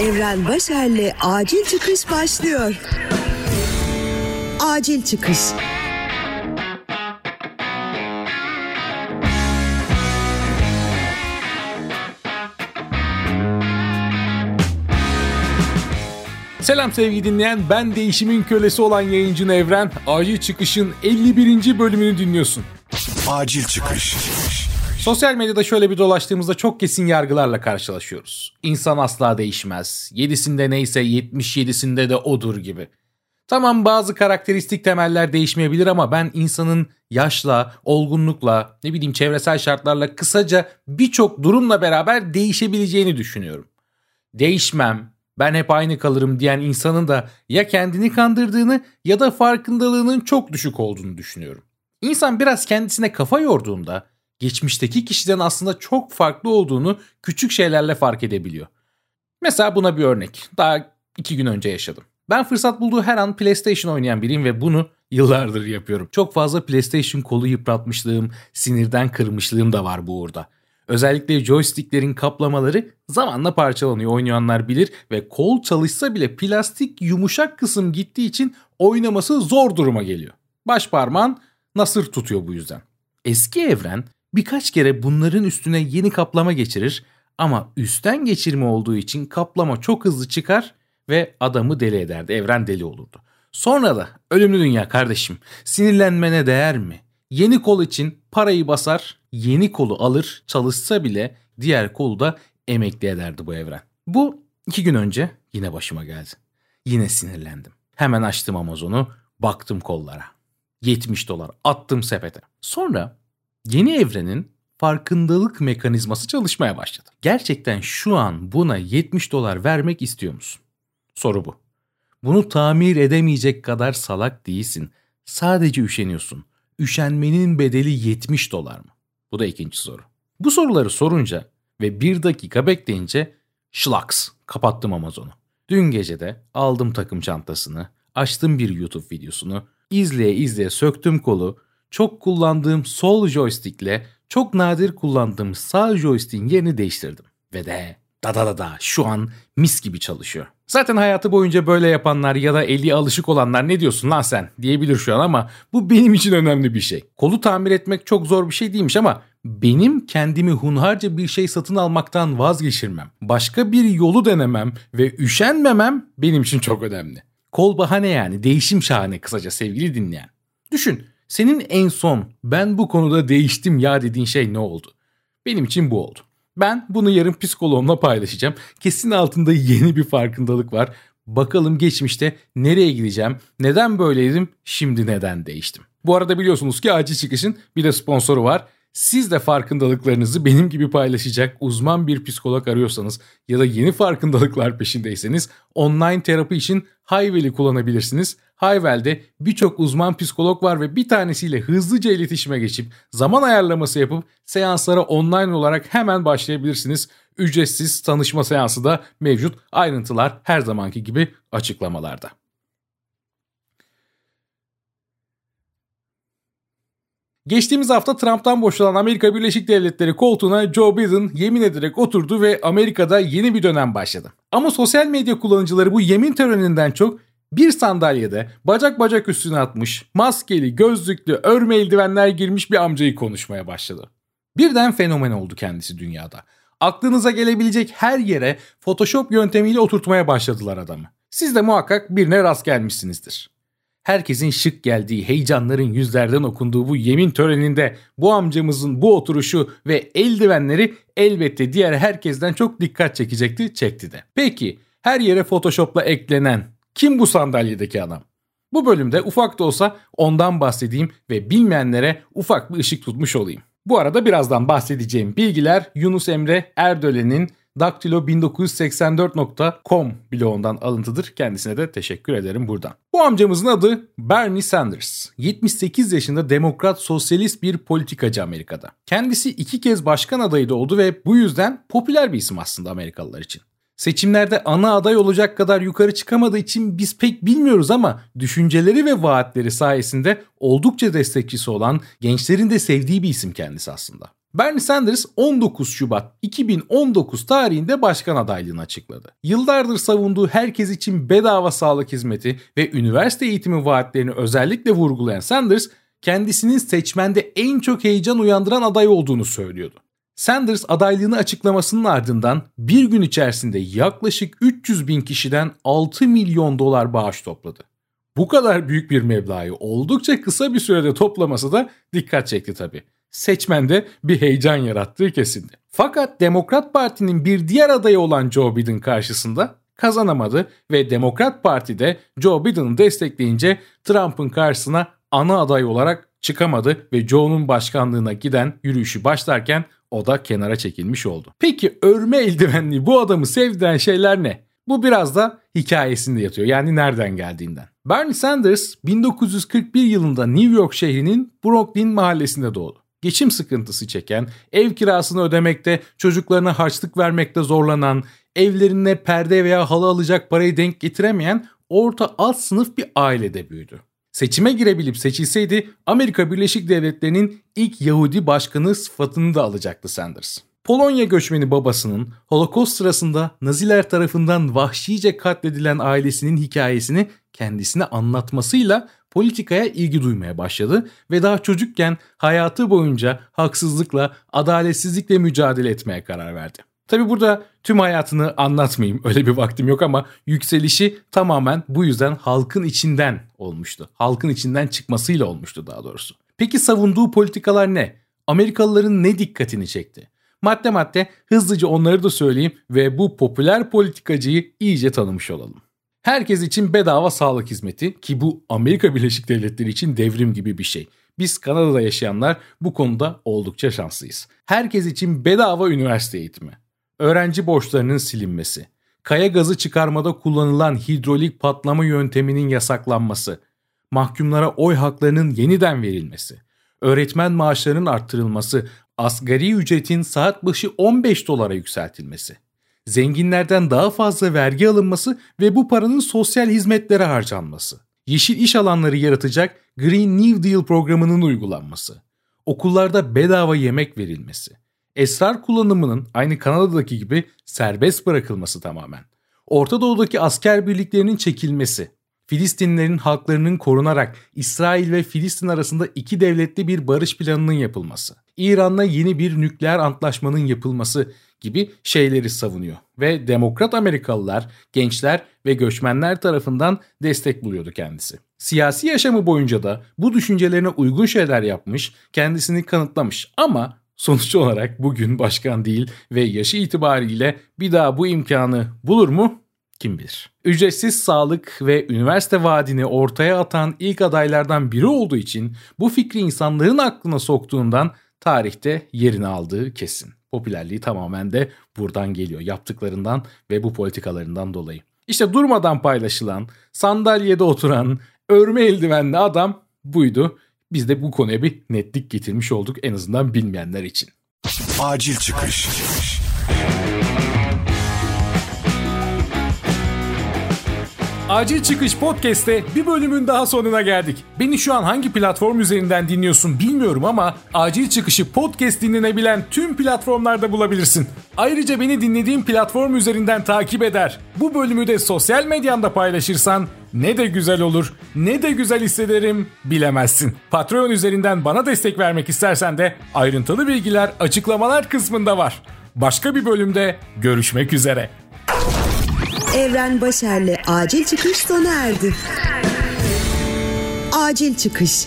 Evren Başer'le Acil Çıkış başlıyor. Acil Çıkış. Selam sevgili dinleyen, ben değişimin kölesi olan yayıncın Evren. Acil Çıkış'ın 51. bölümünü dinliyorsun. Acil Çıkış. Sosyal medyada şöyle bir dolaştığımızda çok kesin yargılarla karşılaşıyoruz. İnsan asla değişmez. 7'sinde neyse 77'sinde de odur gibi. Tamam bazı karakteristik temeller değişmeyebilir ama ben insanın yaşla, olgunlukla, ne bileyim çevresel şartlarla kısaca birçok durumla beraber değişebileceğini düşünüyorum. Değişmem, ben hep aynı kalırım diyen insanın da ya kendini kandırdığını ya da farkındalığının çok düşük olduğunu düşünüyorum. İnsan biraz kendisine kafa yorduğunda geçmişteki kişiden aslında çok farklı olduğunu küçük şeylerle fark edebiliyor. Mesela buna bir örnek. Daha iki gün önce yaşadım. Ben fırsat bulduğu her an PlayStation oynayan biriyim ve bunu yıllardır yapıyorum. Çok fazla PlayStation kolu yıpratmışlığım, sinirden kırmışlığım da var bu uğurda. Özellikle joysticklerin kaplamaları zamanla parçalanıyor oynayanlar bilir ve kol çalışsa bile plastik yumuşak kısım gittiği için oynaması zor duruma geliyor. Baş parmağın nasır tutuyor bu yüzden. Eski evren birkaç kere bunların üstüne yeni kaplama geçirir ama üstten geçirme olduğu için kaplama çok hızlı çıkar ve adamı deli ederdi. Evren deli olurdu. Sonra da ölümlü dünya kardeşim sinirlenmene değer mi? Yeni kol için parayı basar, yeni kolu alır, çalışsa bile diğer kolu da emekli ederdi bu evren. Bu iki gün önce yine başıma geldi. Yine sinirlendim. Hemen açtım Amazon'u, baktım kollara. 70 dolar attım sepete. Sonra yeni evrenin farkındalık mekanizması çalışmaya başladı. Gerçekten şu an buna 70 dolar vermek istiyor musun? Soru bu. Bunu tamir edemeyecek kadar salak değilsin. Sadece üşeniyorsun. Üşenmenin bedeli 70 dolar mı? Bu da ikinci soru. Bu soruları sorunca ve bir dakika bekleyince şlaks kapattım Amazon'u. Dün gece de aldım takım çantasını, açtım bir YouTube videosunu, izleye izleye söktüm kolu, çok kullandığım sol joystickle çok nadir kullandığım sağ joystick'in yerini değiştirdim. Ve de da da da da şu an mis gibi çalışıyor. Zaten hayatı boyunca böyle yapanlar ya da eli alışık olanlar ne diyorsun lan sen diyebilir şu an ama bu benim için önemli bir şey. Kolu tamir etmek çok zor bir şey değilmiş ama benim kendimi hunharca bir şey satın almaktan vazgeçirmem, başka bir yolu denemem ve üşenmemem benim için çok önemli. Kol bahane yani değişim şahane kısaca sevgili dinleyen. Düşün senin en son ben bu konuda değiştim ya dediğin şey ne oldu? Benim için bu oldu. Ben bunu yarın psikoloğumla paylaşacağım. Kesin altında yeni bir farkındalık var. Bakalım geçmişte nereye gideceğim, neden böyleydim, şimdi neden değiştim. Bu arada biliyorsunuz ki acil çıkışın bir de sponsoru var. Siz de farkındalıklarınızı benim gibi paylaşacak uzman bir psikolog arıyorsanız ya da yeni farkındalıklar peşindeyseniz online terapi için Hayvel'i kullanabilirsiniz. Hayvel'de birçok uzman psikolog var ve bir tanesiyle hızlıca iletişime geçip zaman ayarlaması yapıp seanslara online olarak hemen başlayabilirsiniz. Ücretsiz tanışma seansı da mevcut. Ayrıntılar her zamanki gibi açıklamalarda. Geçtiğimiz hafta Trump'tan boşalan Amerika Birleşik Devletleri koltuğuna Joe Biden yemin ederek oturdu ve Amerika'da yeni bir dönem başladı. Ama sosyal medya kullanıcıları bu yemin töreninden çok bir sandalyede bacak bacak üstüne atmış, maskeli, gözlüklü, örme eldivenler girmiş bir amcayı konuşmaya başladı. Birden fenomen oldu kendisi dünyada. Aklınıza gelebilecek her yere Photoshop yöntemiyle oturtmaya başladılar adamı. Siz de muhakkak birine rast gelmişsinizdir. Herkesin şık geldiği, heyecanların yüzlerden okunduğu bu yemin töreninde bu amcamızın bu oturuşu ve eldivenleri elbette diğer herkesten çok dikkat çekecekti, çekti de. Peki her yere Photoshop'la eklenen kim bu sandalyedeki adam? Bu bölümde ufak da olsa ondan bahsedeyim ve bilmeyenlere ufak bir ışık tutmuş olayım. Bu arada birazdan bahsedeceğim bilgiler Yunus Emre Erdölen'in daktilo1984.com bloğundan alıntıdır. Kendisine de teşekkür ederim buradan. Bu amcamızın adı Bernie Sanders. 78 yaşında demokrat sosyalist bir politikacı Amerika'da. Kendisi iki kez başkan adayı da oldu ve bu yüzden popüler bir isim aslında Amerikalılar için. Seçimlerde ana aday olacak kadar yukarı çıkamadığı için biz pek bilmiyoruz ama düşünceleri ve vaatleri sayesinde oldukça destekçisi olan gençlerin de sevdiği bir isim kendisi aslında. Bernie Sanders 19 Şubat 2019 tarihinde başkan adaylığını açıkladı. Yıllardır savunduğu herkes için bedava sağlık hizmeti ve üniversite eğitimi vaatlerini özellikle vurgulayan Sanders, kendisinin seçmende en çok heyecan uyandıran aday olduğunu söylüyordu. Sanders adaylığını açıklamasının ardından bir gün içerisinde yaklaşık 300 bin kişiden 6 milyon dolar bağış topladı. Bu kadar büyük bir meblağı oldukça kısa bir sürede toplaması da dikkat çekti tabii seçmende bir heyecan yarattığı kesindi. Fakat Demokrat Parti'nin bir diğer adayı olan Joe Biden karşısında kazanamadı ve Demokrat Parti de Joe Biden'ı destekleyince Trump'ın karşısına ana aday olarak çıkamadı ve Joe'nun başkanlığına giden yürüyüşü başlarken o da kenara çekilmiş oldu. Peki örme eldivenli bu adamı sevdiren şeyler ne? Bu biraz da hikayesinde yatıyor yani nereden geldiğinden. Bernie Sanders 1941 yılında New York şehrinin Brooklyn mahallesinde doğdu geçim sıkıntısı çeken, ev kirasını ödemekte, çocuklarına harçlık vermekte zorlanan, evlerine perde veya halı alacak parayı denk getiremeyen orta alt sınıf bir ailede büyüdü. Seçime girebilip seçilseydi Amerika Birleşik Devletleri'nin ilk Yahudi başkanı sıfatını da alacaktı Sanders. Polonya göçmeni babasının Holocaust sırasında Naziler tarafından vahşice katledilen ailesinin hikayesini kendisine anlatmasıyla politikaya ilgi duymaya başladı ve daha çocukken hayatı boyunca haksızlıkla, adaletsizlikle mücadele etmeye karar verdi. Tabi burada tüm hayatını anlatmayayım öyle bir vaktim yok ama yükselişi tamamen bu yüzden halkın içinden olmuştu. Halkın içinden çıkmasıyla olmuştu daha doğrusu. Peki savunduğu politikalar ne? Amerikalıların ne dikkatini çekti? Madde madde hızlıca onları da söyleyeyim ve bu popüler politikacıyı iyice tanımış olalım. Herkes için bedava sağlık hizmeti ki bu Amerika Birleşik Devletleri için devrim gibi bir şey. Biz Kanada'da yaşayanlar bu konuda oldukça şanslıyız. Herkes için bedava üniversite eğitimi. Öğrenci borçlarının silinmesi. Kaya gazı çıkarmada kullanılan hidrolik patlama yönteminin yasaklanması. Mahkumlara oy haklarının yeniden verilmesi. Öğretmen maaşlarının arttırılması. Asgari ücretin saat başı 15 dolara yükseltilmesi zenginlerden daha fazla vergi alınması ve bu paranın sosyal hizmetlere harcanması. Yeşil iş alanları yaratacak Green New Deal programının uygulanması. Okullarda bedava yemek verilmesi. Esrar kullanımının aynı Kanada'daki gibi serbest bırakılması tamamen. Orta Doğu'daki asker birliklerinin çekilmesi. Filistinlerin halklarının korunarak İsrail ve Filistin arasında iki devletli bir barış planının yapılması. İran'la yeni bir nükleer antlaşmanın yapılması gibi şeyleri savunuyor. Ve demokrat Amerikalılar, gençler ve göçmenler tarafından destek buluyordu kendisi. Siyasi yaşamı boyunca da bu düşüncelerine uygun şeyler yapmış, kendisini kanıtlamış ama sonuç olarak bugün başkan değil ve yaşı itibariyle bir daha bu imkanı bulur mu? Kim bilir. Ücretsiz sağlık ve üniversite vaadini ortaya atan ilk adaylardan biri olduğu için bu fikri insanların aklına soktuğundan tarihte yerini aldığı kesin. Popülerliği tamamen de buradan geliyor. Yaptıklarından ve bu politikalarından dolayı. İşte durmadan paylaşılan, sandalyede oturan, örme eldivenli adam buydu. Biz de bu konuya bir netlik getirmiş olduk en azından bilmeyenler için. Acil çıkış. Acil Çıkış Podcast'te bir bölümün daha sonuna geldik. Beni şu an hangi platform üzerinden dinliyorsun bilmiyorum ama Acil Çıkış'ı podcast dinlenebilen tüm platformlarda bulabilirsin. Ayrıca beni dinlediğin platform üzerinden takip eder. Bu bölümü de sosyal medyanda paylaşırsan ne de güzel olur, ne de güzel hissederim bilemezsin. Patreon üzerinden bana destek vermek istersen de ayrıntılı bilgiler açıklamalar kısmında var. Başka bir bölümde görüşmek üzere. Evren Başer'le Acil Çıkış sona erdi. Acil Çıkış